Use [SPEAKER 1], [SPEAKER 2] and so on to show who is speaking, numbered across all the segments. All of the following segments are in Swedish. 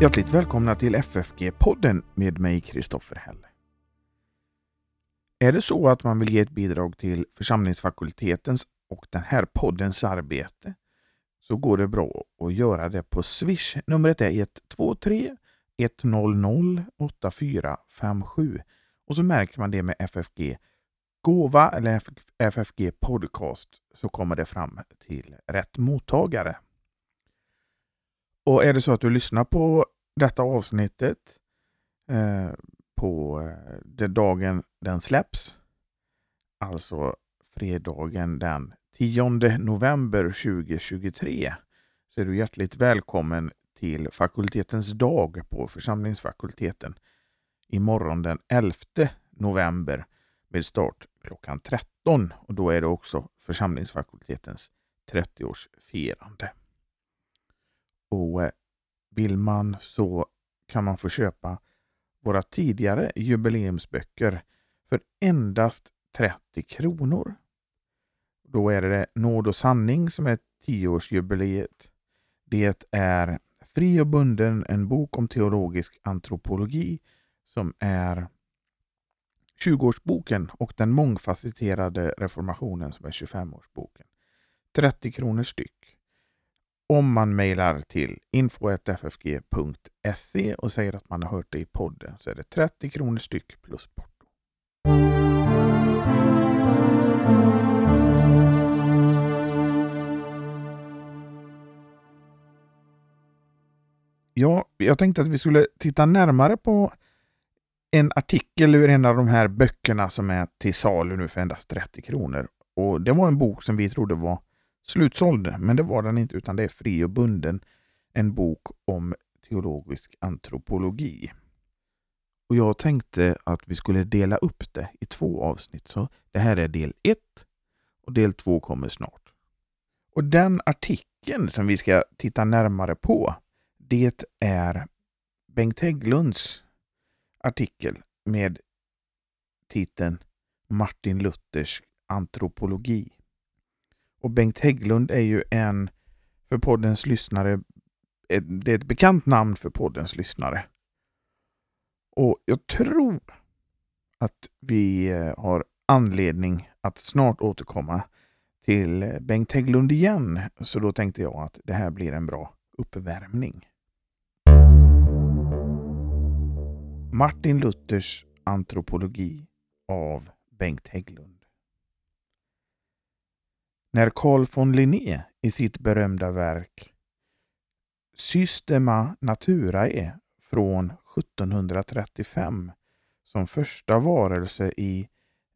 [SPEAKER 1] Hjärtligt välkomna till FFG-podden med mig Kristoffer Häll. Är det så att man vill ge ett bidrag till församlingsfakultetens och den här poddens arbete så går det bra att göra det på Swish. Numret är 123 100 8457 och så märker man det med FFG gåva eller FFG podcast så kommer det fram till rätt mottagare. Och är det så att du lyssnar på detta avsnittet eh, på eh, den dagen den släpps, alltså fredagen den 10 november 2023, så är du hjärtligt välkommen till fakultetens dag på församlingsfakulteten imorgon den 11 november med start klockan 13 och då är det också församlingsfakultetens 30-årsfirande. Och eh, vill man så kan man få köpa våra tidigare jubileumsböcker för endast 30 kronor. Då är det Nåd och sanning som är 10-årsjubileet. Det är Fri och bunden, en bok om teologisk antropologi som är 20-årsboken och den mångfacetterade reformationen som är 25-årsboken. 30 kronor styck. Om man mejlar till info.ffg.se och säger att man har hört det i podden så är det 30 kronor styck plus porto. Ja, jag tänkte att vi skulle titta närmare på en artikel ur en av de här böckerna som är till salu nu för endast 30 kronor. Och Det var en bok som vi trodde var slutsåld, men det var den inte utan det är Fri och bunden, en bok om teologisk antropologi. Och Jag tänkte att vi skulle dela upp det i två avsnitt. Så Det här är del ett och del två kommer snart. Och Den artikeln som vi ska titta närmare på, det är Bengt Hägglunds artikel med titeln Martin Luthers antropologi. Och Bengt Hägglund är ju en för poddens lyssnare, det är ett bekant namn för poddens lyssnare. Och jag tror att vi eh, har anledning att snart återkomma till eh, Bengt Hägglund igen. Så då tänkte jag att det här blir en bra uppvärmning. Martin Luthers antropologi av Bengt Hägglund. När Carl von Linné i sitt berömda verk Systema Naturae från 1735 som första varelse i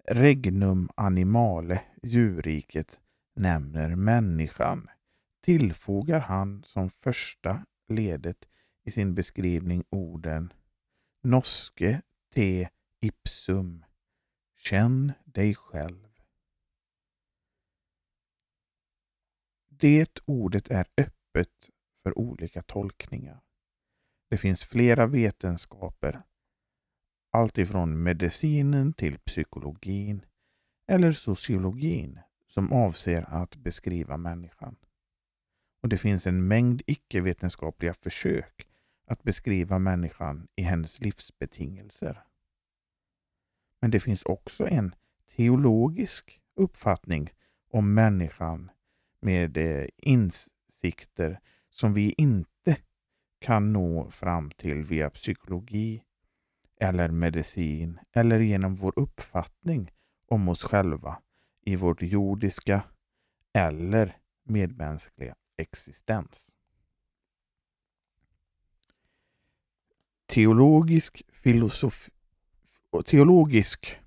[SPEAKER 1] Regnum Animale, djurriket, nämner människan tillfogar han som första ledet i sin beskrivning orden Noske te ipsum. Känn dig själv. Det ordet är öppet för olika tolkningar. Det finns flera vetenskaper, alltifrån medicinen till psykologin eller sociologin som avser att beskriva människan. Och Det finns en mängd icke-vetenskapliga försök att beskriva människan i hennes livsbetingelser. Men det finns också en teologisk uppfattning om människan med eh, insikter som vi inte kan nå fram till via psykologi eller medicin eller genom vår uppfattning om oss själva i vårt jordiska eller medmänskliga existens. teologisk, filosof, teologisk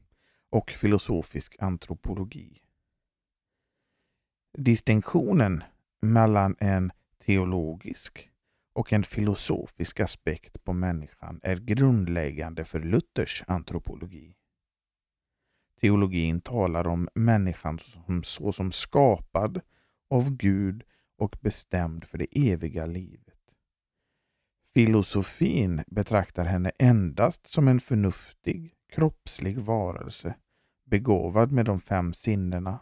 [SPEAKER 1] och filosofisk antropologi. Distinktionen mellan en teologisk och en filosofisk aspekt på människan är grundläggande för Luthers antropologi. Teologin talar om människan som, såsom skapad av Gud och bestämd för det eviga livet. Filosofin betraktar henne endast som en förnuftig, kroppslig varelse begåvad med de fem sinnena.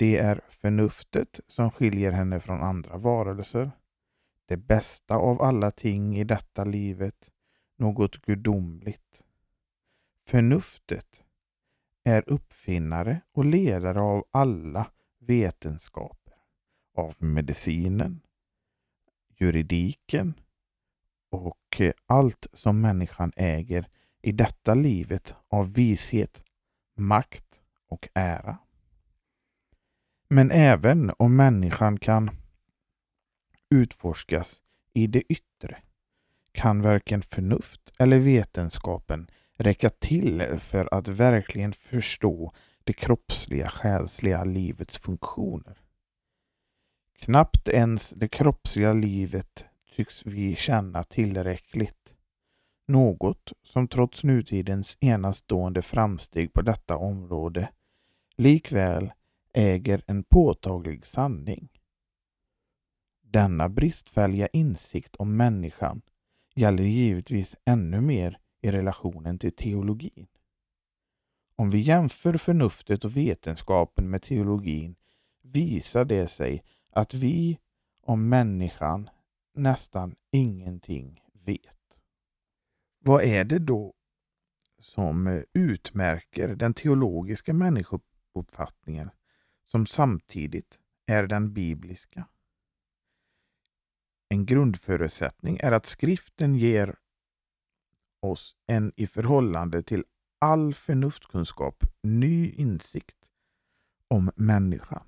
[SPEAKER 1] Det är förnuftet som skiljer henne från andra varelser. det bästa av alla ting i detta livet, något gudomligt. Förnuftet är uppfinnare och ledare av alla vetenskaper, av medicinen, juridiken och eh, allt som människan äger i detta livet av vishet, makt och ära. Men även om människan kan utforskas i det yttre kan varken förnuft eller vetenskapen räcka till för att verkligen förstå det kroppsliga, själsliga livets funktioner. Knappt ens det kroppsliga livet tycks vi känna tillräckligt. Något som trots nutidens enastående framsteg på detta område likväl äger en påtaglig sanning. Denna bristfälliga insikt om människan gäller givetvis ännu mer i relationen till teologin. Om vi jämför förnuftet och vetenskapen med teologin visar det sig att vi om människan nästan ingenting vet. Vad är det då som eh, utmärker den teologiska människouppfattningen som samtidigt är den bibliska? En grundförutsättning är att skriften ger oss en i förhållande till all förnuftskunskap ny insikt om människan.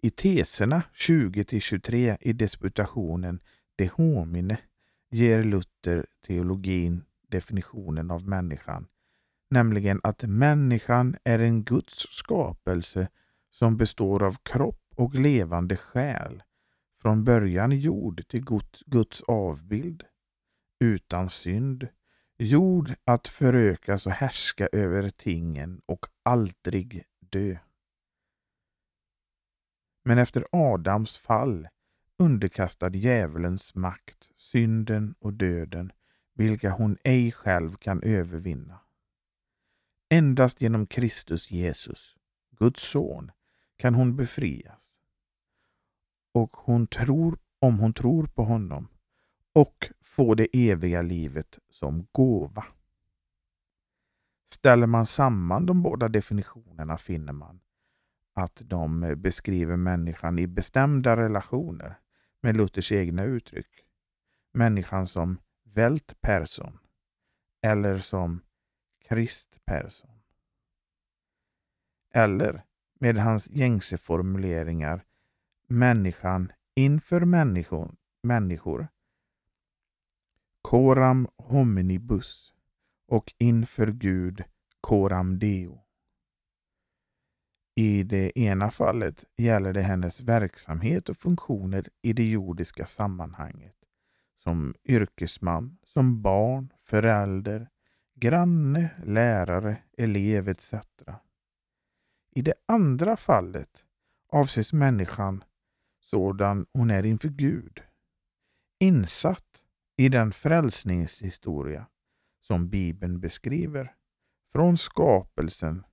[SPEAKER 1] I teserna 20-23 i disputationen De homine ger Luther teologin definitionen av människan, nämligen att människan är en Guds skapelse som består av kropp och levande själ, från början jord till Guds avbild, utan synd, jord att förökas och härska över tingen och aldrig dö. Men efter Adams fall underkastad djävulens makt, synden och döden, vilka hon ej själv kan övervinna. Endast genom Kristus Jesus, Guds son, kan hon befrias. Och hon tror, om hon tror på honom, och få det eviga livet som gåva. Ställer man samman de båda definitionerna finner man att de beskriver människan i bestämda relationer med Luthers egna uttryck. Människan som vält person eller som kristperson. Eller med hans gängse formuleringar människan inför människor, människor coram hominibus och inför Gud coram deo. I det ena fallet gäller det hennes verksamhet och funktioner i det jordiska sammanhanget. Som yrkesman, som barn, förälder, granne, lärare, elev etc. I det andra fallet avses människan sådan hon är inför Gud. Insatt i den frälsningshistoria som Bibeln beskriver från skapelsen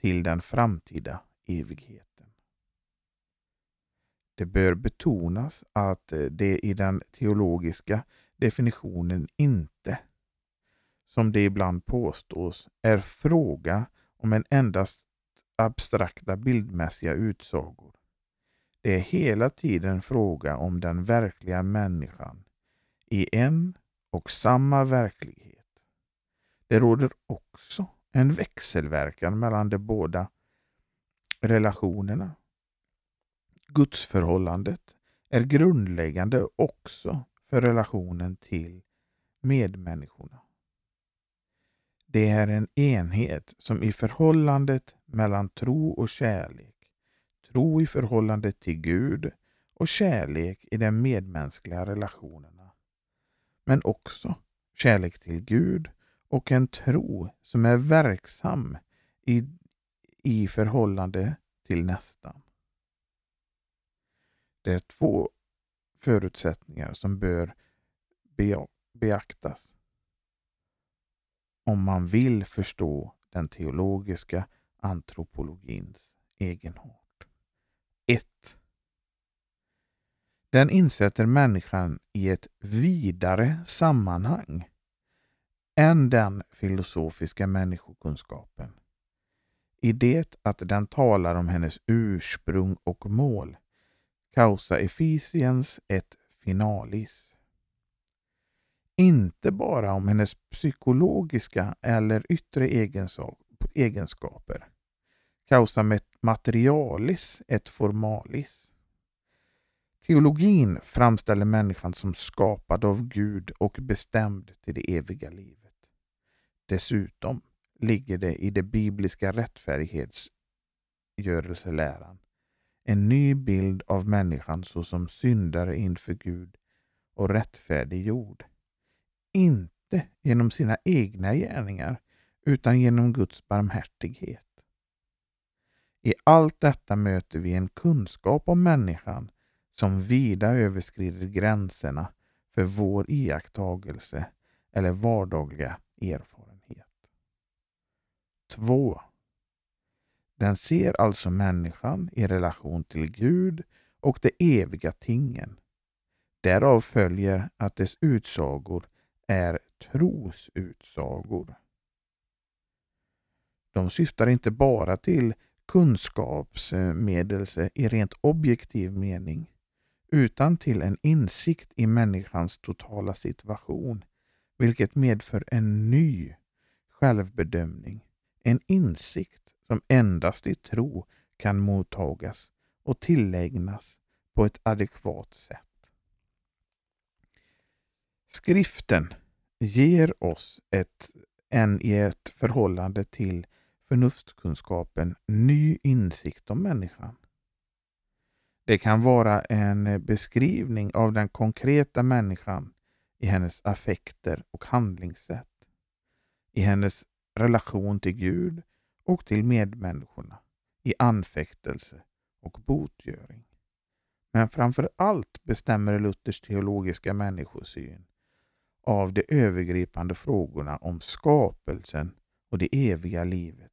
[SPEAKER 1] till den framtida evigheten. Det bör betonas att det i den teologiska definitionen inte, som det ibland påstås, är fråga om en endast abstrakta bildmässiga utsagor. Det är hela tiden fråga om den verkliga människan i en och samma verklighet. Det råder också en växelverkan mellan de båda relationerna. Gudsförhållandet är grundläggande också för relationen till medmänniskorna. Det är en enhet som i förhållandet mellan tro och kärlek, tro i förhållande till Gud och kärlek i de medmänskliga relationerna, men också kärlek till Gud och en tro som är verksam i, i förhållande till nästan. Det är två förutsättningar som bör beaktas om man vill förstå den teologiska antropologins egenart. 1. Den insätter människan i ett vidare sammanhang än den filosofiska människokunskapen. I det att den talar om hennes ursprung och mål, causa efficiens et finalis. Inte bara om hennes psykologiska eller yttre egenskaper, causa materialis et formalis. Teologin framställer människan som skapad av Gud och bestämd till det eviga livet. Dessutom ligger det i det bibliska rättfärdighetsgörelseläran en ny bild av människan såsom syndare inför Gud och rättfärdiggjord. Inte genom sina egna gärningar utan genom Guds barmhärtighet. I allt detta möter vi en kunskap om människan som vida överskrider gränserna för vår iakttagelse eller vardagliga erfarenhet. 2. Den ser alltså människan i relation till Gud och de eviga tingen. Därav följer att dess utsagor är trosutsagor. De syftar inte bara till kunskapsmedelse i rent objektiv mening, utan till en insikt i människans totala situation, vilket medför en ny självbedömning, en insikt som endast i tro kan mottagas och tillägnas på ett adekvat sätt. Skriften ger oss ett, en i ett förhållande till förnuftskunskapen ny insikt om människan. Det kan vara en beskrivning av den konkreta människan i hennes affekter och handlingssätt, i hennes relation till Gud och till medmänniskorna, i anfäktelse och botgöring. Men framför allt bestämmer Luthers teologiska människosyn av de övergripande frågorna om skapelsen och det eviga livet.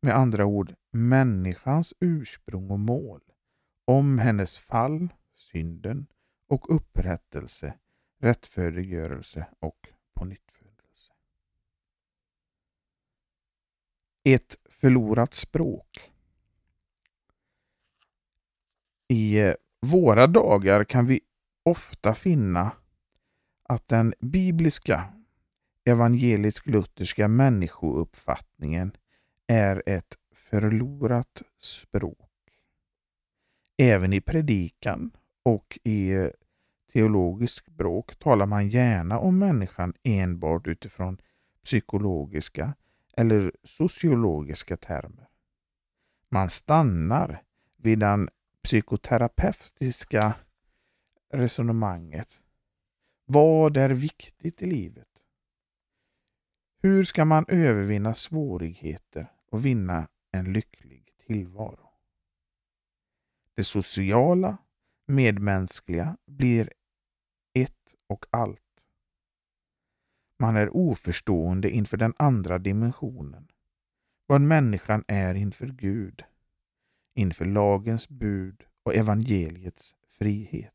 [SPEAKER 1] Med andra ord, människans ursprung och mål, om hennes fall, synden och upprättelse, rättfärdiggörelse och pånyttfödelse. Ett förlorat språk. I eh, våra dagar kan vi ofta finna att den bibliska evangelisk-lutherska människouppfattningen är ett förlorat språk. Även i predikan och i eh, teologiskt språk talar man gärna om människan enbart utifrån psykologiska eller sociologiska termer. Man stannar vid den psykoterapeutiska resonemanget. Vad är viktigt i livet? Hur ska man övervinna svårigheter och vinna en lycklig tillvaro? Det sociala, medmänskliga blir ett och allt. Man är oförstående inför den andra dimensionen, vad människan är inför Gud, inför lagens bud och evangeliets frihet.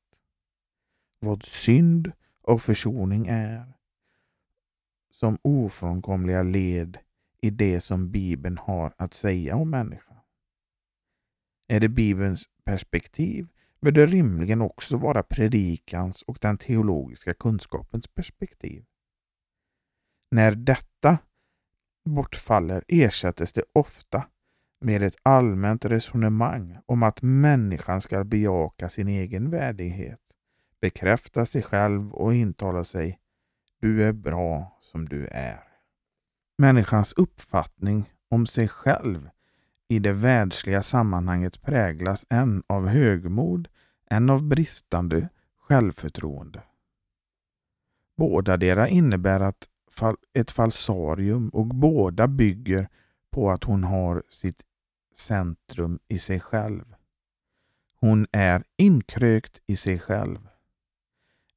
[SPEAKER 1] Vad synd och försoning är, som ofrånkomliga led i det som Bibeln har att säga om människan. Är det Bibelns perspektiv bör det rimligen också vara predikans och den teologiska kunskapens perspektiv. När detta bortfaller ersättes det ofta med ett allmänt resonemang om att människan ska bejaka sin egen värdighet, bekräfta sig själv och intala sig du är bra som du är. Människans uppfattning om sig själv i det världsliga sammanhanget präglas än av högmod, än av bristande självförtroende. Båda dera innebär att ett falsarium och båda bygger på att hon har sitt centrum i sig själv. Hon är inkrökt i sig själv.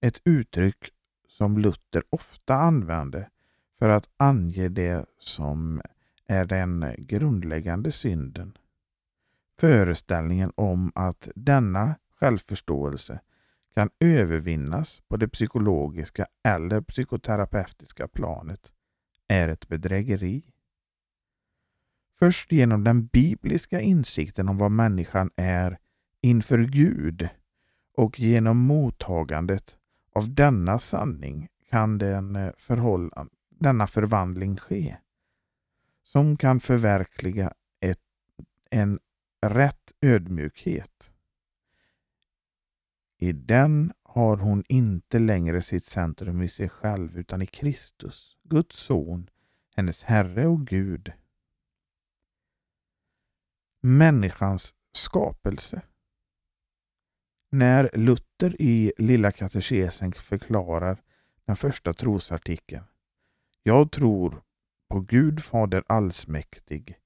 [SPEAKER 1] Ett uttryck som Luther ofta använde för att ange det som är den grundläggande synden. Föreställningen om att denna självförståelse kan övervinnas på det psykologiska eller psykoterapeutiska planet är ett bedrägeri. Först genom den bibliska insikten om vad människan är inför Gud och genom mottagandet av denna sanning kan den eh, förhålla, denna förvandling ske som kan förverkliga ett, en rätt ödmjukhet. I den har hon inte längre sitt centrum i sig själv utan i Kristus, Guds son, hennes Herre och Gud. Människans skapelse. När Luther i Lilla katekesen förklarar den första trosartikeln. Jag tror på Gud Fader allsmäktig,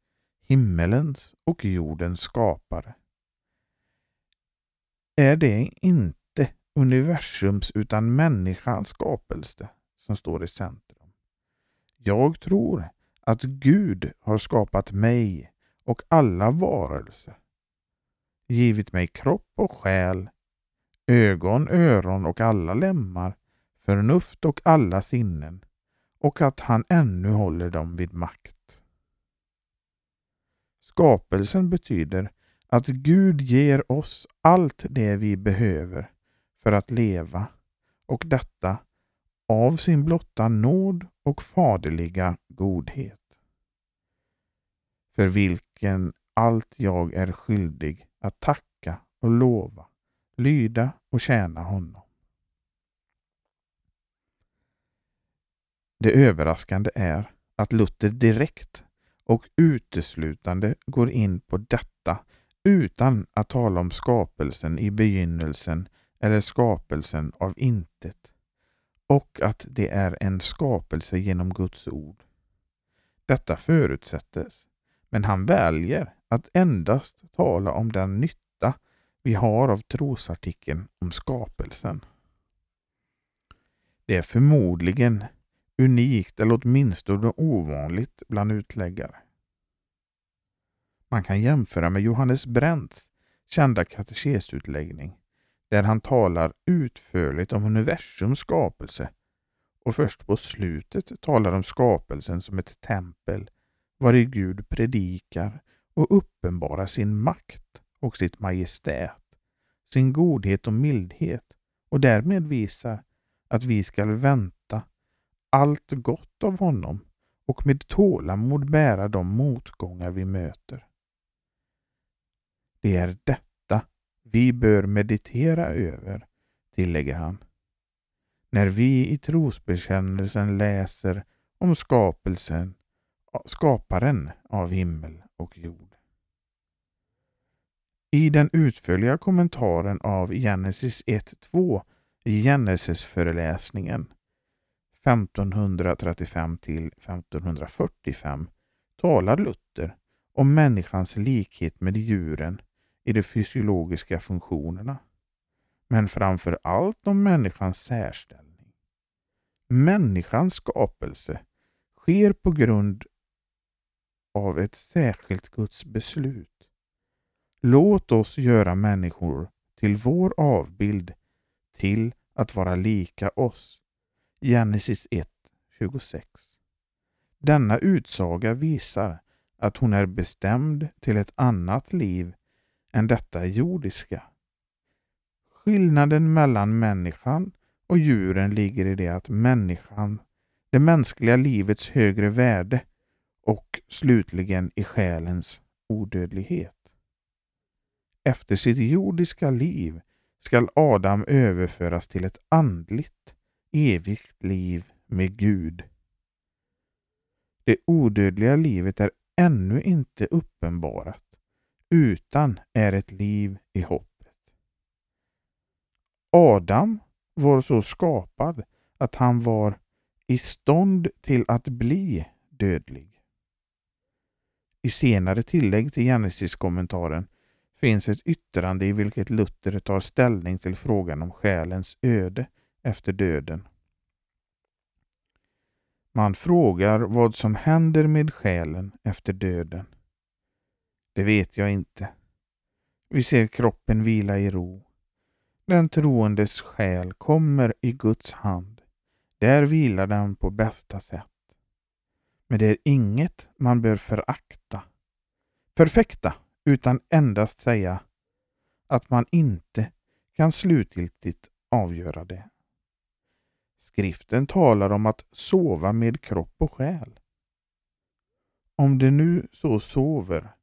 [SPEAKER 1] himmelens och jordens skapare. Är det inte universums utan människans skapelse som står i centrum? Jag tror att Gud har skapat mig och alla varelser, givit mig kropp och själ, ögon, öron och alla lemmar, förnuft och alla sinnen och att han ännu håller dem vid makt. Skapelsen betyder att Gud ger oss allt det vi behöver för att leva och detta av sin blotta nåd och faderliga godhet. För vilken allt jag är skyldig att tacka och lova, lyda och tjäna honom. Det överraskande är att Luther direkt och uteslutande går in på detta utan att tala om skapelsen i begynnelsen eller skapelsen av intet och att det är en skapelse genom Guds ord. Detta förutsättes, men han väljer att endast tala om den nytta vi har av trosartikeln om skapelsen. Det är förmodligen unikt eller åtminstone ovanligt bland utläggare. Man kan jämföra med Johannes Brents kända katekesutläggning där han talar utförligt om universums skapelse och först på slutet talar om skapelsen som ett tempel vari Gud predikar och uppenbarar sin makt och sitt majestät, sin godhet och mildhet och därmed visar att vi skall vänta allt gott av honom och med tålamod bära de motgångar vi möter. Det är detta vi bör meditera över, tillägger han. När vi i trosbekännelsen läser om skapelsen, skaparen av himmel och jord. I den utförliga kommentaren av Genesis 1.2 i Genesis-föreläsningen 1535 till 1545 talar Luther om människans likhet med djuren i de fysiologiska funktionerna, men framför allt om människans särställning. Människans skapelse sker på grund av ett särskilt Guds beslut. Låt oss göra människor till vår avbild till att vara lika oss Genesis 1, 26. Denna utsaga visar att hon är bestämd till ett annat liv än detta jordiska. Skillnaden mellan människan och djuren ligger i det att människan, det mänskliga livets högre värde och slutligen i själens odödlighet. Efter sitt jordiska liv skall Adam överföras till ett andligt, evigt liv med Gud. Det odödliga livet är ännu inte uppenbarat utan är ett liv i hoppet. Adam var så skapad att han var i stånd till att bli dödlig. I senare tillägg till Genesis-kommentaren finns ett yttrande i vilket Luther tar ställning till frågan om själens öde efter döden. Man frågar vad som händer med själen efter döden. Det vet jag inte. Vi ser kroppen vila i ro, den troendes själ kommer i Guds hand, där vilar den på bästa sätt. Men det är inget man bör förakta, förfäkta, utan endast säga att man inte kan slutgiltigt avgöra det. Skriften talar om att sova med kropp och själ. Om det nu så sover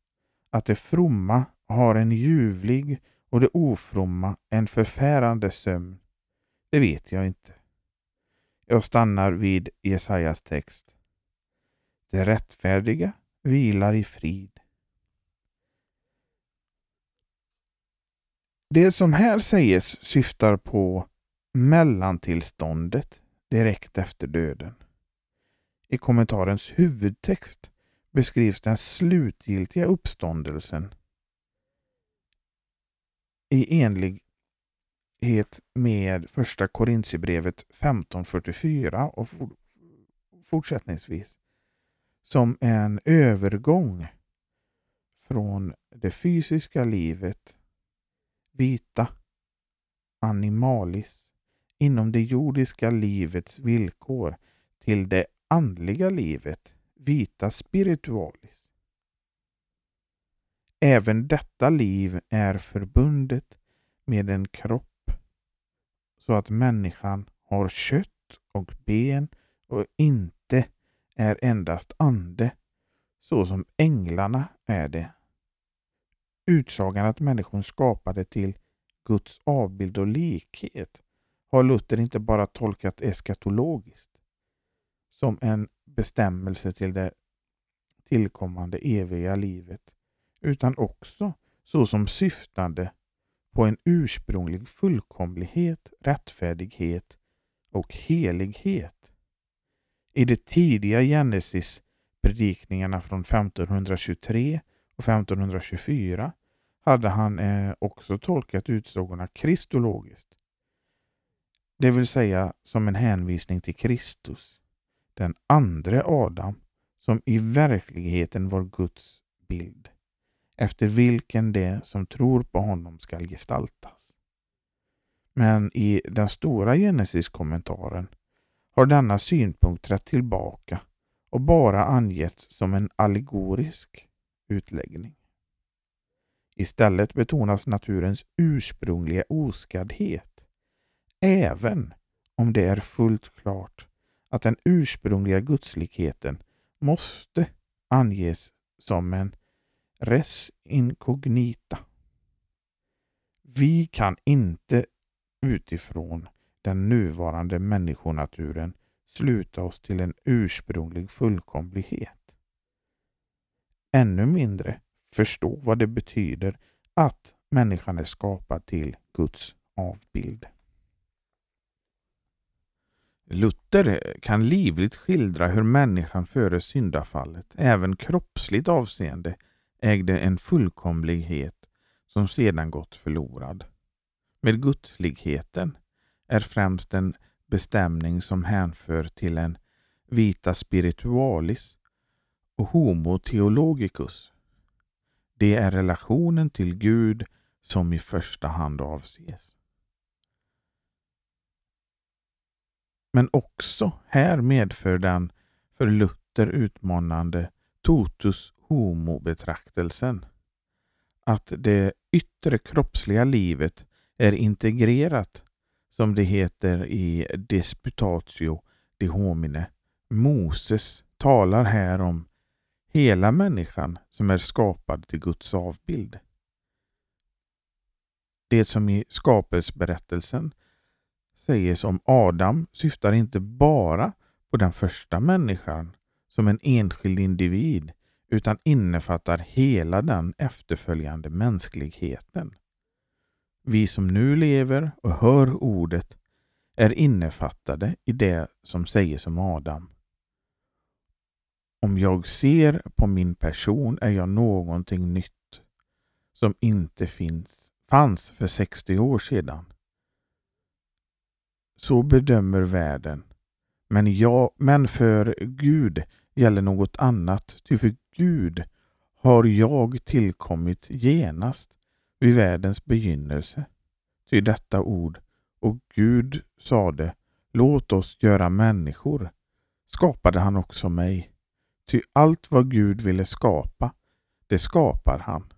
[SPEAKER 1] att det fromma har en ljuvlig och det ofromma en förfärande sömn, det vet jag inte. Jag stannar vid Jesajas text. Det rättfärdiga vilar i frid. Det som här sägs syftar på mellantillståndet direkt efter döden. I kommentarens huvudtext beskrivs den slutgiltiga uppståndelsen i enlighet med första Korintierbrevet 1544 och fortsättningsvis som en övergång från det fysiska livet, vita, animalis, inom det jordiska livets villkor till det andliga livet, vita spiritualis. Även detta liv är förbundet med en kropp så att människan har kött och ben och inte är endast ande så som änglarna är det. Utsagan att människan skapade till Guds avbild och likhet har Luther inte bara tolkat eskatologiskt som en bestämmelse till det tillkommande eviga livet utan också såsom syftande på en ursprunglig fullkomlighet, rättfärdighet och helighet. I de tidiga Genesis-predikningarna från 1523 och 1524 hade han eh, också tolkat utsagorna kristologiskt, det vill säga som en hänvisning till Kristus, den andra Adam, som i verkligheten var Guds bild efter vilken det som tror på honom skall gestaltas. Men i den stora Genesis-kommentaren har denna synpunkt trätt tillbaka och bara angetts som en allegorisk utläggning. Istället betonas naturens ursprungliga oskaddhet, även om det är fullt klart att den ursprungliga gudslikheten måste anges som en res incognita. Vi kan inte utifrån den nuvarande människonaturen sluta oss till en ursprunglig fullkomlighet. Ännu mindre förstå vad det betyder att människan är skapad till Guds avbild. Luther kan livligt skildra hur människan före syndafallet, även kroppsligt avseende, ägde en fullkomlighet som sedan gått förlorad. Med gudsligheten är främst en bestämning som hänför till en vita spiritualis och homo theologicus. Det är relationen till Gud som i första hand avses. Men också här medför den för Luther utmanande totus homo-betraktelsen. Att det yttre kroppsliga livet är integrerat, som det heter i Disputatio de homine. Moses talar här om hela människan som är skapad till Guds avbild. Det som i skapelseberättelsen sägs om Adam syftar inte bara på den första människan som en enskild individ utan innefattar hela den efterföljande mänskligheten. Vi som nu lever och hör ordet är innefattade i det som sägs om Adam. Om jag ser på min person är jag någonting nytt som inte finns, fanns för 60 år sedan. Så bedömer världen. Men, jag, men för Gud gäller något annat, ty för Gud har jag tillkommit genast vid världens begynnelse. ty detta ord, och Gud sade, låt oss göra människor, skapade han också mig. Ty allt vad Gud ville skapa, det skapar han.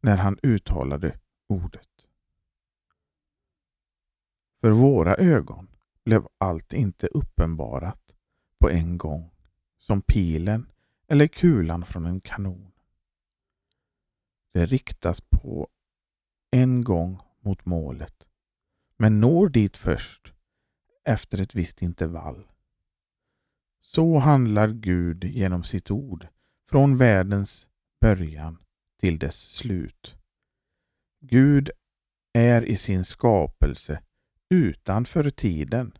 [SPEAKER 1] När han uttalade ordet. För våra ögon blev allt inte uppenbarat på en gång, som pilen eller kulan från en kanon. Det riktas på en gång mot målet, men når dit först efter ett visst intervall. Så handlar Gud genom sitt ord från världens början till dess slut. Gud är i sin skapelse utanför tiden.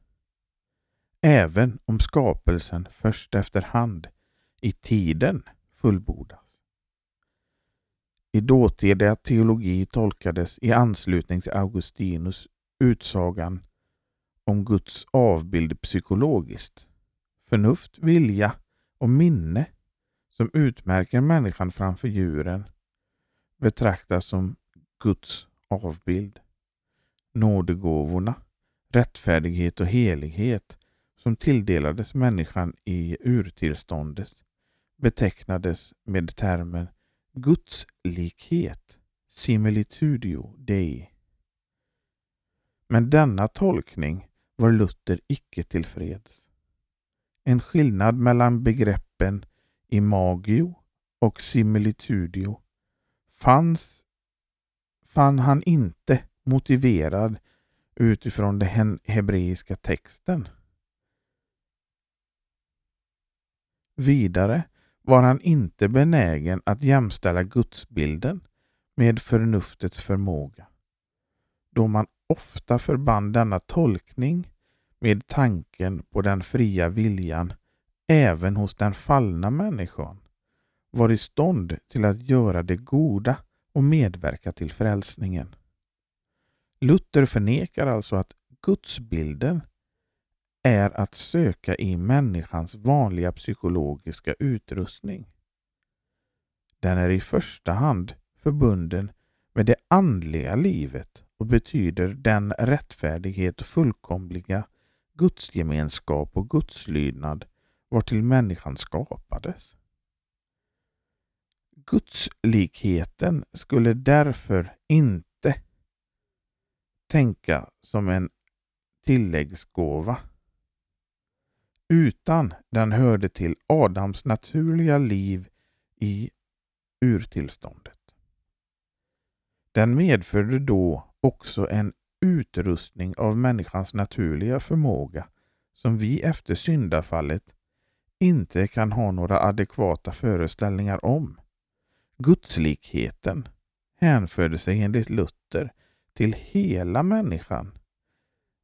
[SPEAKER 1] Även om skapelsen först efterhand i tiden fullbordas. I dåtida teologi tolkades i anslutning till Augustinus utsagan om Guds avbild psykologiskt. Förnuft, vilja och minne som utmärker människan framför djuren betraktas som Guds avbild. Nådegåvorna, rättfärdighet och helighet som tilldelades människan i urtillståndet betecknades med termen gudslikhet, similitudio dei. Men denna tolkning var Luther icke tillfreds. En skillnad mellan begreppen imagio och similitudio fanns, fann han inte motiverad utifrån den hebreiska texten. Vidare var han inte benägen att jämställa gudsbilden med förnuftets förmåga, då man ofta förband denna tolkning med tanken på den fria viljan även hos den fallna människan var i stånd till att göra det goda och medverka till frälsningen. Luther förnekar alltså att gudsbilden är att söka i människans vanliga psykologiska utrustning. Den är i första hand förbunden med det andliga livet och betyder den rättfärdighet och fullkomliga gudsgemenskap och gudslydnad vartill människan skapades. Gudslikheten skulle därför inte tänka som en tilläggsgåva utan den hörde till Adams naturliga liv i urtillståndet. Den medförde då också en utrustning av människans naturliga förmåga som vi efter syndafallet inte kan ha några adekvata föreställningar om. Gudslikheten hänförde sig enligt Luther till hela människan,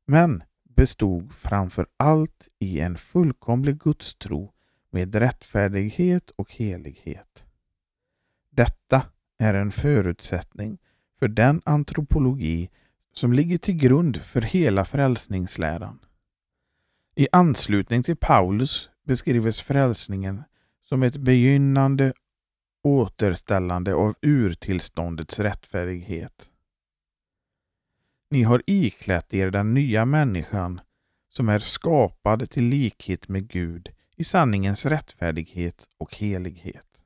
[SPEAKER 1] men bestod framför allt i en fullkomlig gudstro med rättfärdighet och helighet. Detta är en förutsättning för den antropologi som ligger till grund för hela frälsningsläran. I anslutning till Paulus beskrivs frälsningen som ett begynnande återställande av urtillståndets rättfärdighet. Ni har iklätt er den nya människan som är skapad till likhet med Gud i sanningens rättfärdighet och helighet.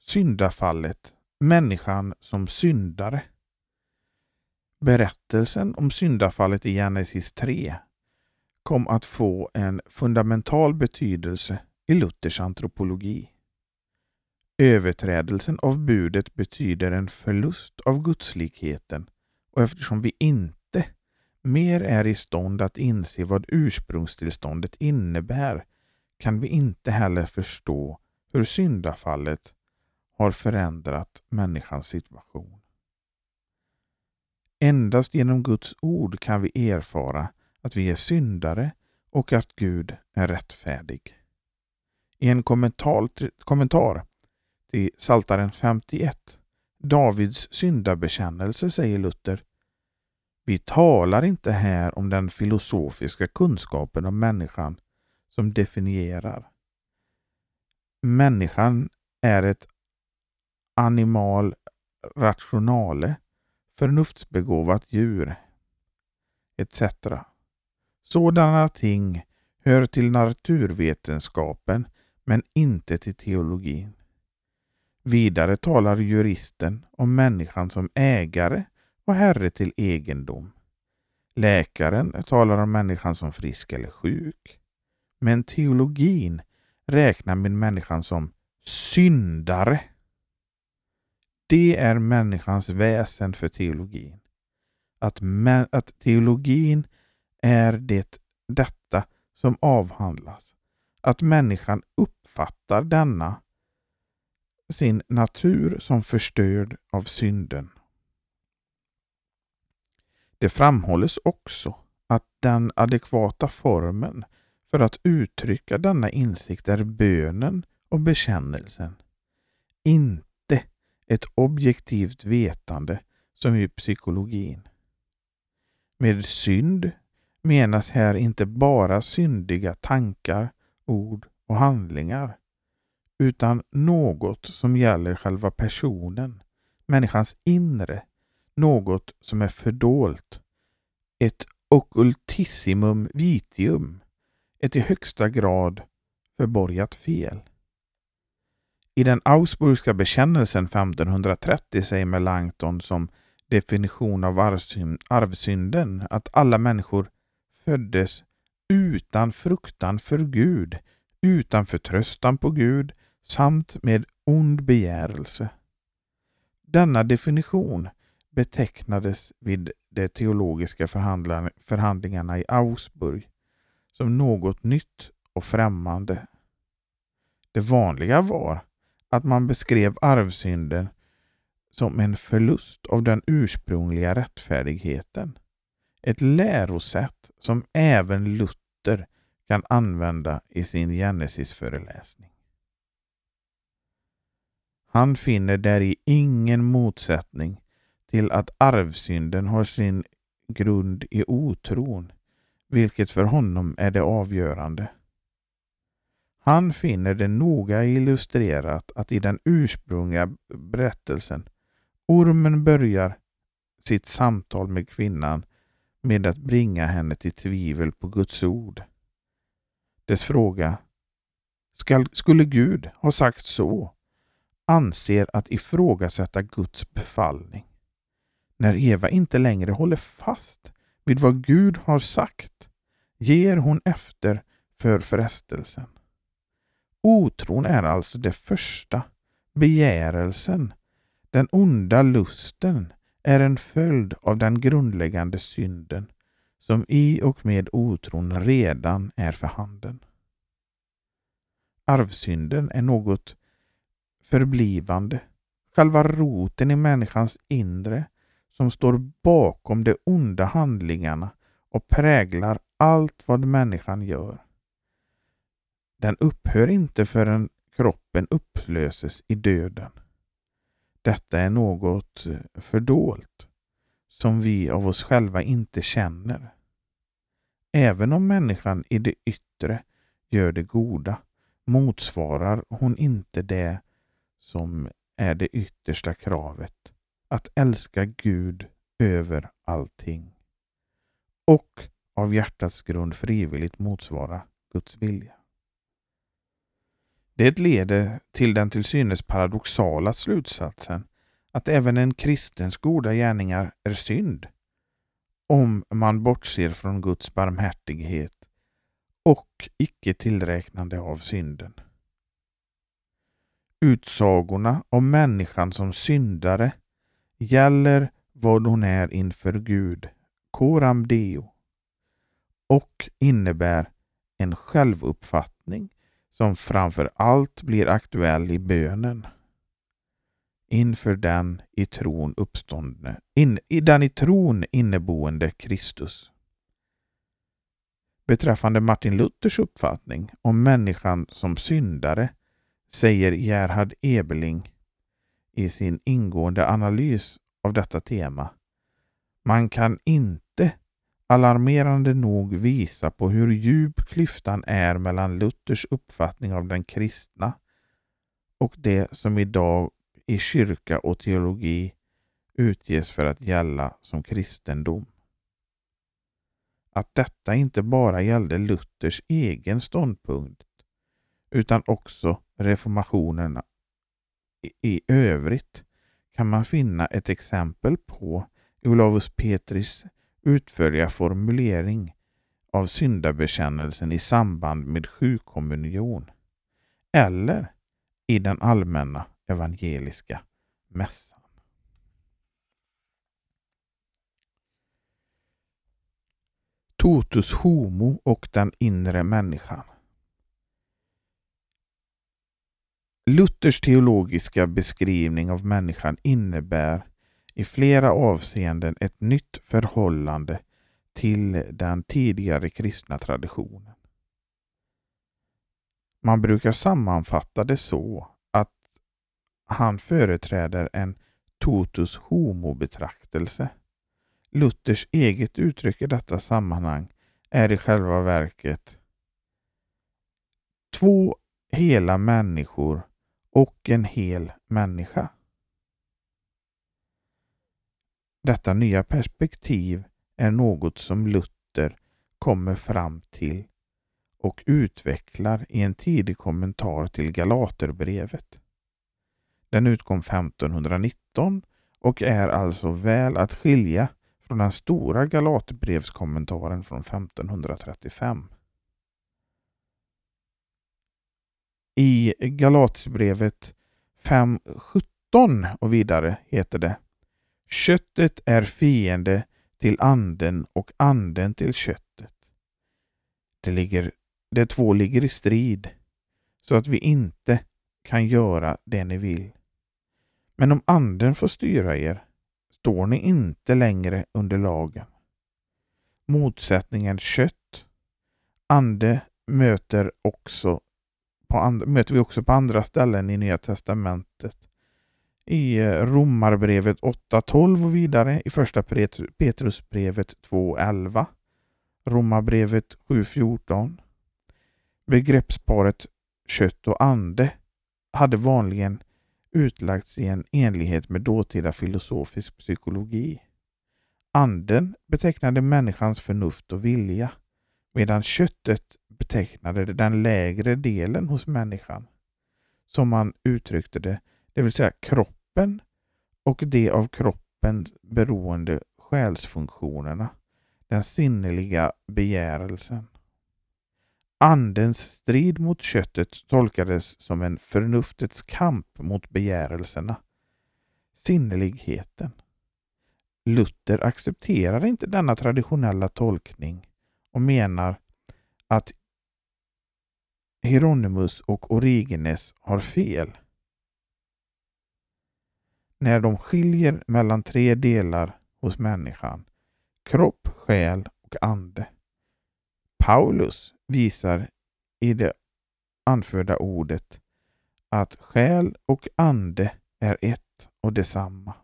[SPEAKER 1] Syndafallet, människan som syndare. Berättelsen om syndafallet i Genesis 3 kom att få en fundamental betydelse i Luthers antropologi. Överträdelsen av budet betyder en förlust av gudslikheten och eftersom vi inte mer är i stånd att inse vad ursprungstillståndet innebär kan vi inte heller förstå hur syndafallet har förändrat människans situation. Endast genom Guds ord kan vi erfara att vi är syndare och att Gud är rättfärdig. I en kommentar, kommentar till Saltaren 51, Davids syndabekännelse, säger Luther Vi talar inte här om den filosofiska kunskapen om människan som definierar. Människan är ett animal rationale, förnuftsbegåvat djur, etc. Sådana ting hör till naturvetenskapen men inte till teologin. Vidare talar juristen om människan som ägare och herre till egendom. Läkaren talar om människan som frisk eller sjuk. Men teologin räknar med människan som syndare. Det är människans väsen för teologin. Att, att teologin är det, detta som avhandlas. Att människan uppfattar denna sin natur som förstörd av synden. Det framhålles också att den adekvata formen för att uttrycka denna insikt är bönen och bekännelsen. Inte ett objektivt vetande som i psykologin. Med synd menas här inte bara syndiga tankar, ord och handlingar utan något som gäller själva personen, människans inre, något som är fördolt. Ett occultissimum vitium, ett i högsta grad förborgat fel. I den Augsburgska bekännelsen 1530 säger Melanchthon som definition av arvsynden att alla människor föddes utan fruktan för Gud, utan förtröstan på Gud samt med ond begärelse. Denna definition betecknades vid de teologiska förhandlingarna i Augsburg som något nytt och främmande. Det vanliga var att man beskrev arvsynden som en förlust av den ursprungliga rättfärdigheten. Ett lärosätt som även Luther kan använda i sin Genesis-föreläsning. Han finner där i ingen motsättning till att arvsynden har sin grund i otron, vilket för honom är det avgörande. Han finner det noga illustrerat att i den ursprungliga berättelsen ormen börjar sitt samtal med kvinnan med att bringa henne till tvivel på Guds ord. Dess fråga Skall, Skulle Gud ha sagt så? anser att ifrågasätta Guds befallning. När Eva inte längre håller fast vid vad Gud har sagt ger hon efter för frestelsen. Otron är alltså det första, begärelsen, den onda lusten är en följd av den grundläggande synden som i och med otron redan är för handen. Arvsynden är något förblivande, själva roten i människans inre som står bakom de onda handlingarna och präglar allt vad människan gör. Den upphör inte förrän kroppen upplöses i döden. Detta är något eh, fördolt som vi av oss själva inte känner. Även om människan i det yttre gör det goda motsvarar hon inte det som är det yttersta kravet. Att älska Gud över allting. Och av hjärtats grund frivilligt motsvara Guds vilja. Det leder till den till synes paradoxala slutsatsen att även en kristens goda gärningar är synd om man bortser från Guds barmhärtighet och icke tillräknande av synden. Utsagorna om människan som syndare gäller vad hon är inför Gud, coram deo, och innebär en självuppfattning som framför allt blir aktuell i bönen inför den i tron uppståndne, in, i den i tron inneboende Kristus. Beträffande Martin Luthers uppfattning om människan som syndare säger Gerhard Ebeling i sin ingående analys av detta tema. Man kan inte alarmerande nog visa på hur djup klyftan är mellan Luthers uppfattning av den kristna och det som idag i kyrka och teologi utges för att gälla som kristendom. Att detta inte bara gällde Luthers egen ståndpunkt utan också reformationerna i övrigt kan man finna ett exempel på Olavus Petris utförliga formulering av syndabekännelsen i samband med sjukommunion eller i den allmänna evangeliska mässan. Totus homo och den inre människan. Luthers teologiska beskrivning av människan innebär i flera avseenden ett nytt förhållande till den tidigare kristna traditionen. Man brukar sammanfatta det så att han företräder en totus homo-betraktelse. Luthers eget uttryck i detta sammanhang är i själva verket två hela människor och en hel människa. Detta nya perspektiv är något som Luther kommer fram till och utvecklar i en tidig kommentar till Galaterbrevet. Den utkom 1519 och är alltså väl att skilja från den stora Galaterbrevskommentaren från 1535. I Galaterbrevet 5.17 och vidare heter det Köttet är fiende till anden och anden till köttet. Det ligger, de två ligger i strid så att vi inte kan göra det ni vill. Men om anden får styra er står ni inte längre under lagen. Motsättningen kött, ande möter, också på and, möter vi också på andra ställen i Nya Testamentet i eh, Romarbrevet 8.12 och vidare, i första Petrusbrevet 2.11, Romarbrevet 7.14. Begreppsparet kött och ande hade vanligen utlagts i en enlighet med dåtida filosofisk psykologi. Anden betecknade människans förnuft och vilja, medan köttet betecknade den lägre delen hos människan. Som man uttryckte det, det vill säga kroppen kroppen och de av kroppen beroende själsfunktionerna, den sinneliga begärelsen. Andens strid mot köttet tolkades som en förnuftets kamp mot begärelserna, sinneligheten. Luther accepterar inte denna traditionella tolkning och menar att Hieronymus och Origenes har fel när de skiljer mellan tre delar hos människan, kropp, själ och ande. Paulus visar i det anförda ordet att själ och ande är ett och detsamma.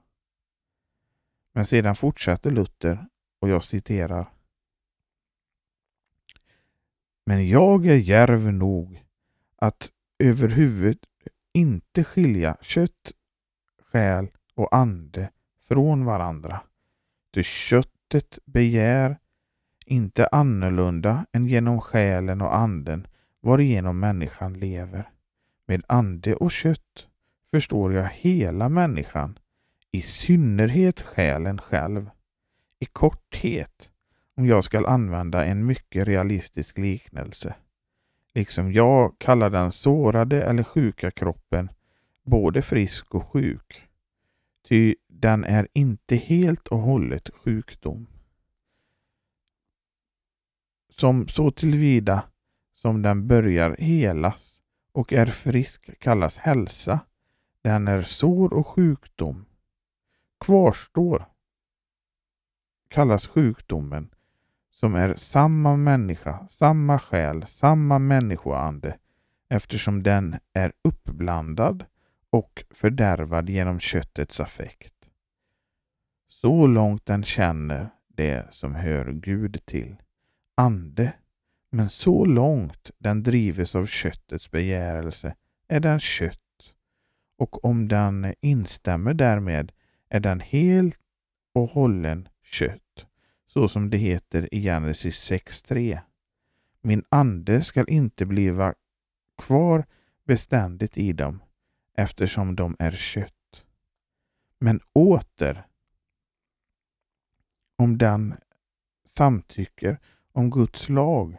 [SPEAKER 1] Men sedan fortsätter Luther och jag citerar. Men jag är järv nog att överhuvud inte skilja kött själ och ande från varandra. Ty köttet begär inte annorlunda än genom själen och anden varigenom människan lever. Med ande och kött förstår jag hela människan, i synnerhet själen själv. I korthet, om jag skall använda en mycket realistisk liknelse. Liksom jag kallar den sårade eller sjuka kroppen både frisk och sjuk. Ty den är inte helt och hållet sjukdom. Som så tillvida som den börjar helas och är frisk kallas hälsa. Den är sår och sjukdom. Kvarstår kallas sjukdomen som är samma människa, samma själ, samma människoande eftersom den är uppblandad och fördärvad genom köttets affekt. Så långt den känner det som hör Gud till, ande, men så långt den drives av köttets begärelse är den kött och om den instämmer därmed är den helt och hållen kött, så som det heter i Genesis 6.3. Min ande skall inte bliva kvar beständigt i dem, eftersom de är kött. Men åter, om den samtycker om Guds lag,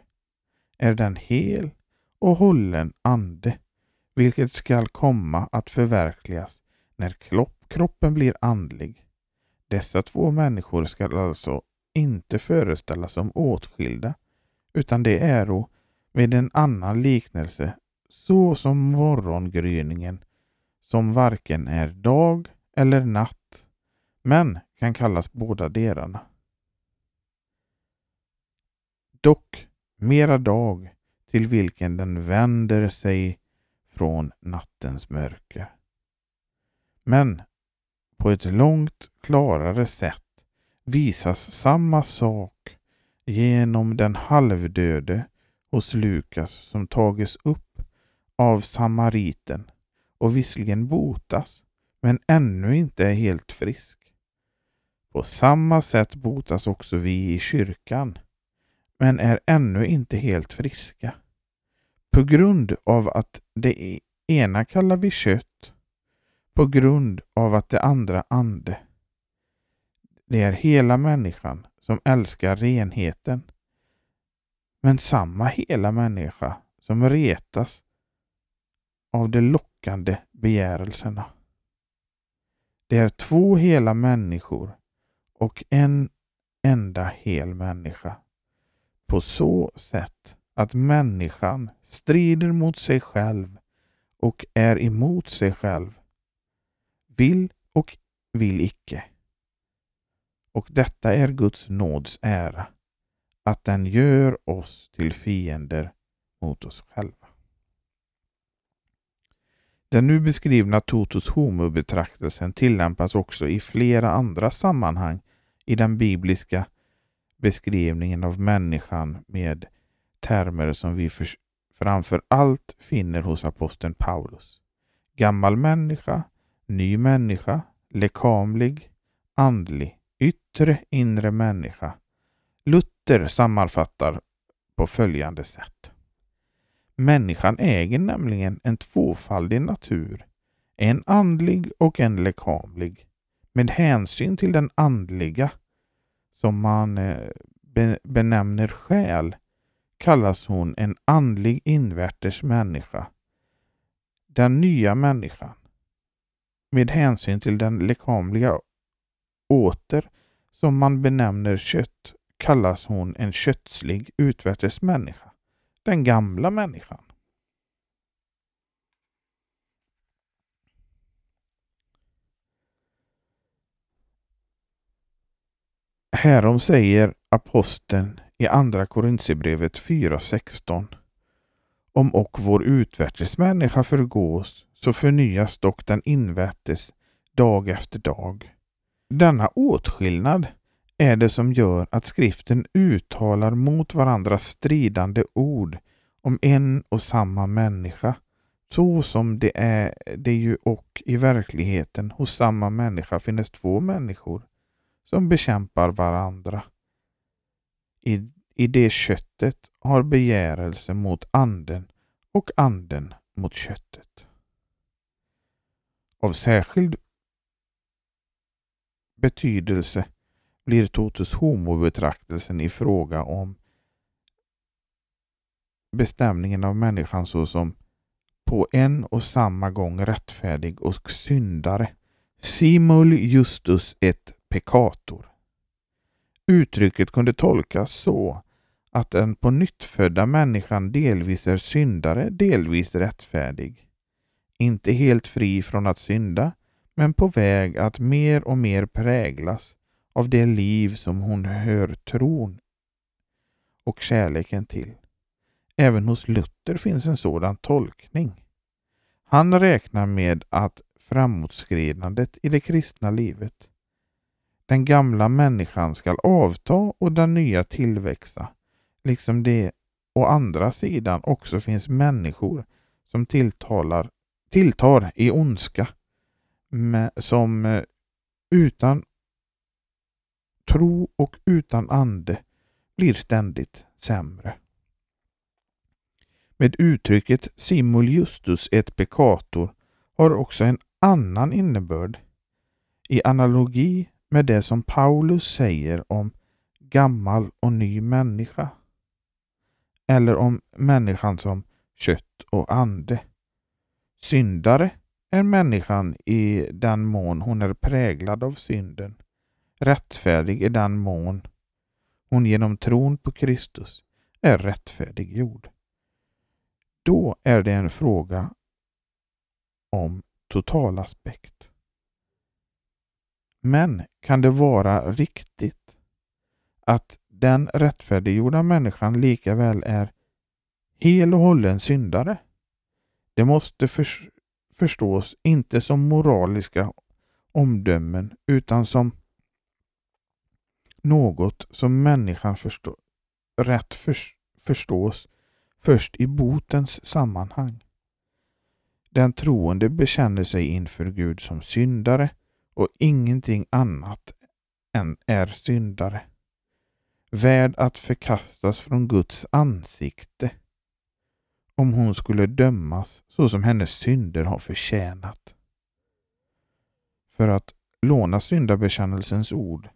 [SPEAKER 1] är den hel och hållen ande, vilket skall komma att förverkligas när kroppen blir andlig. Dessa två människor skall alltså inte föreställas som åtskilda, utan det är med en annan liknelse så som morgongryningen som varken är dag eller natt, men kan kallas båda delarna. Dock mera dag till vilken den vänder sig från nattens mörker. Men på ett långt klarare sätt visas samma sak genom den halvdöde hos Lukas som tages upp av samariten och visserligen botas men ännu inte är helt frisk. På samma sätt botas också vi i kyrkan men är ännu inte helt friska. På grund av att det e-, ena kallar vi kött, på grund av att det andra ande. Det är hela människan som älskar renheten, men samma hela människa som retas av det lockande begärelserna. Det är två hela människor och en enda hel människa. På så sätt att människan strider mot sig själv och är emot sig själv. Vill och vill icke. Och detta är Guds nåds ära, att den gör oss till fiender mot oss själva. Den nu beskrivna totus homo-betraktelsen tillämpas också i flera andra sammanhang i den bibliska beskrivningen av människan med termer som vi för, framför allt finner hos aposteln Paulus. Gammal människa, ny människa, lekamlig, andlig, yttre, inre människa. Luther sammanfattar på följande sätt. Människan äger nämligen en tvåfaldig natur, en andlig och en lekamlig. Med hänsyn till den andliga, som man eh, benämner själ, kallas hon en andlig invärtes människa. Den nya människan. Med hänsyn till den lekamliga åter, som man benämner kött, kallas hon en kötslig utvärtes människa den gamla människan. Härom säger aposteln i Andra Korintierbrevet 4.16 Om och vår utvärtes människa förgås så förnyas dock den invärtes dag efter dag. Denna åtskillnad är det som gör att skriften uttalar mot varandra stridande ord om en och samma människa, så som det är det ju och i verkligheten hos samma människa finns två människor som bekämpar varandra. I, i det köttet har begärelse mot anden och anden mot köttet. Av särskild betydelse blir totus homo-betraktelsen i fråga om bestämningen av människan såsom på en och samma gång rättfärdig och syndare. Simul justus et peccator. Uttrycket kunde tolkas så att den på nyttfödda människan delvis är syndare, delvis rättfärdig. Inte helt fri från att synda, men på väg att mer och mer präglas av det liv som hon hör tron och kärleken till. Även hos Luther finns en sådan tolkning. Han räknar med att framåtskridandet i det kristna livet, den gamla människan skall avta och den nya tillväxa, liksom det å andra sidan också finns människor som tilltalar, tilltar i ondska, med, som eh, utan tro och utan ande blir ständigt sämre. Med uttrycket simul justus et peccator har också en annan innebörd i analogi med det som Paulus säger om gammal och ny människa. Eller om människan som kött och ande. Syndare är människan i den mån hon är präglad av synden. Rättfärdig i den mån hon genom tron på Kristus är rättfärdiggjord. Då är det en fråga om totalaspekt. Men kan det vara riktigt att den rättfärdiggjorda människan lika väl är hel och hållen syndare? Det måste för, förstås inte som moraliska omdömen utan som något som människan förstå, rätt för, förstås först i botens sammanhang. Den troende bekänner sig inför Gud som syndare och ingenting annat än är syndare. Värd att förkastas från Guds ansikte om hon skulle dömas så som hennes synder har förtjänat. För att låna syndabekännelsens ord.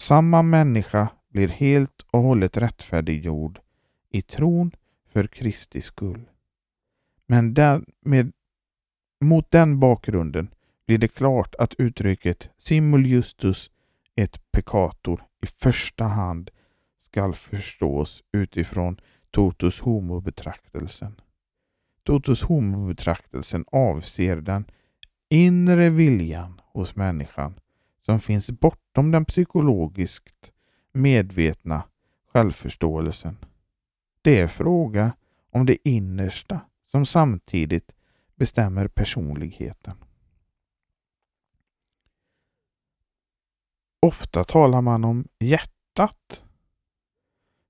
[SPEAKER 1] Samma människa blir helt och hållet rättfärdiggjord i tron för Kristi skull. Men den, med, mot den bakgrunden blir det klart att uttrycket simul justus et peccator i första hand skall förstås utifrån totus homo-betraktelsen. Totus homo-betraktelsen avser den inre viljan hos människan som finns bortom den psykologiskt medvetna självförståelsen. Det är fråga om det innersta som samtidigt bestämmer personligheten. Ofta talar man om hjärtat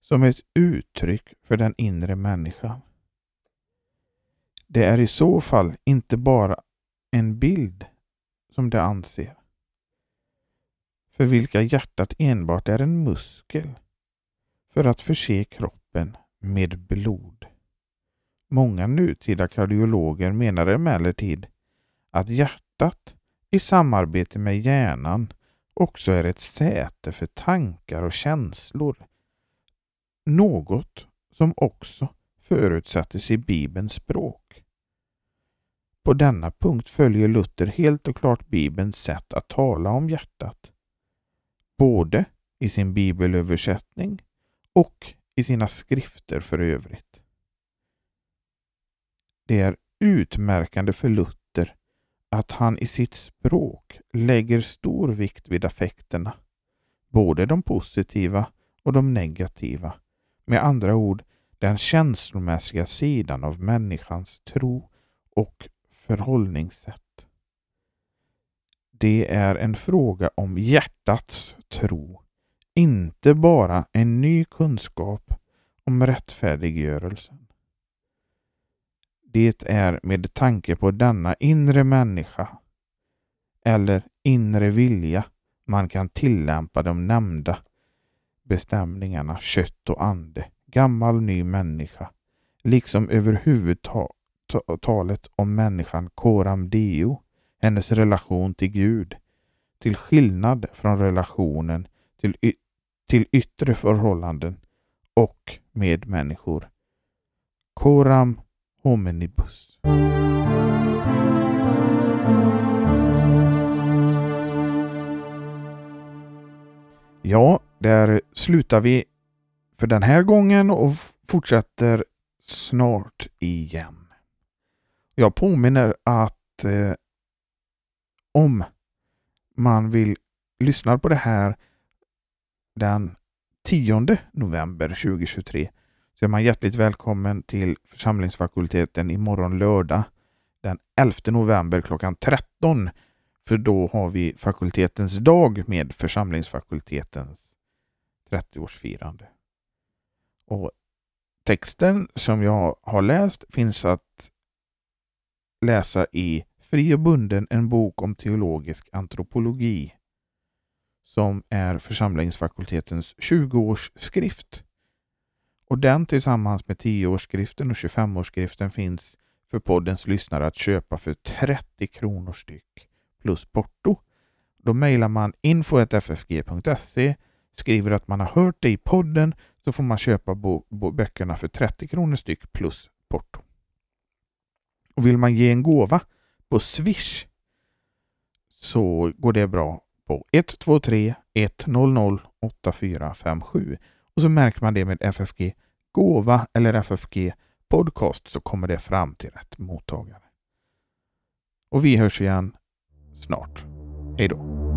[SPEAKER 1] som ett uttryck för den inre människan. Det är i så fall inte bara en bild som det anser, för vilka hjärtat enbart är en muskel för att förse kroppen med blod. Många nutida kardiologer menar emellertid att hjärtat i samarbete med hjärnan också är ett säte för tankar och känslor. Något som också förutsattes i Bibelns språk. På denna punkt följer Luther helt och klart Bibelns sätt att tala om hjärtat. Både i sin bibelöversättning och i sina skrifter för övrigt. Det är utmärkande för Luther att han i sitt språk lägger stor vikt vid affekterna, både de positiva och de negativa. Med andra ord, den känslomässiga sidan av människans tro och förhållningssätt. Det är en fråga om hjärtats tro, inte bara en ny kunskap om rättfärdiggörelsen. Det är med tanke på denna inre människa eller inre vilja man kan tillämpa de nämnda bestämningarna kött och ande, gammal ny människa, liksom överhuvudtalet om människan coram deo, hennes relation till Gud, till skillnad från relationen till, till yttre förhållanden och med människor. Coram hominibus. Ja, där slutar vi för den här gången och fortsätter snart igen. Jag påminner att eh, om man vill lyssna på det här den 10 november 2023 så är man hjärtligt välkommen till församlingsfakulteten imorgon lördag den 11 november klockan 13. För då har vi fakultetens dag med församlingsfakultetens 30-årsfirande. Och texten som jag har läst finns att läsa i Fri och bunden, en bok om teologisk antropologi som är församlingsfakultetens 20-årsskrift. Och den tillsammans med 10-årsskriften och 25-årsskriften finns för poddens lyssnare att köpa för 30 kronor styck plus porto. Då mejlar man info.ffg.se, skriver att man har hört det i podden så får man köpa bo, bo, böckerna för 30 kronor styck plus porto. Och vill man ge en gåva på Swish så går det bra på 123 100 8457 och så märker man det med FFG gåva eller FFG podcast så kommer det fram till rätt mottagare. Och vi hörs igen snart. Hej då!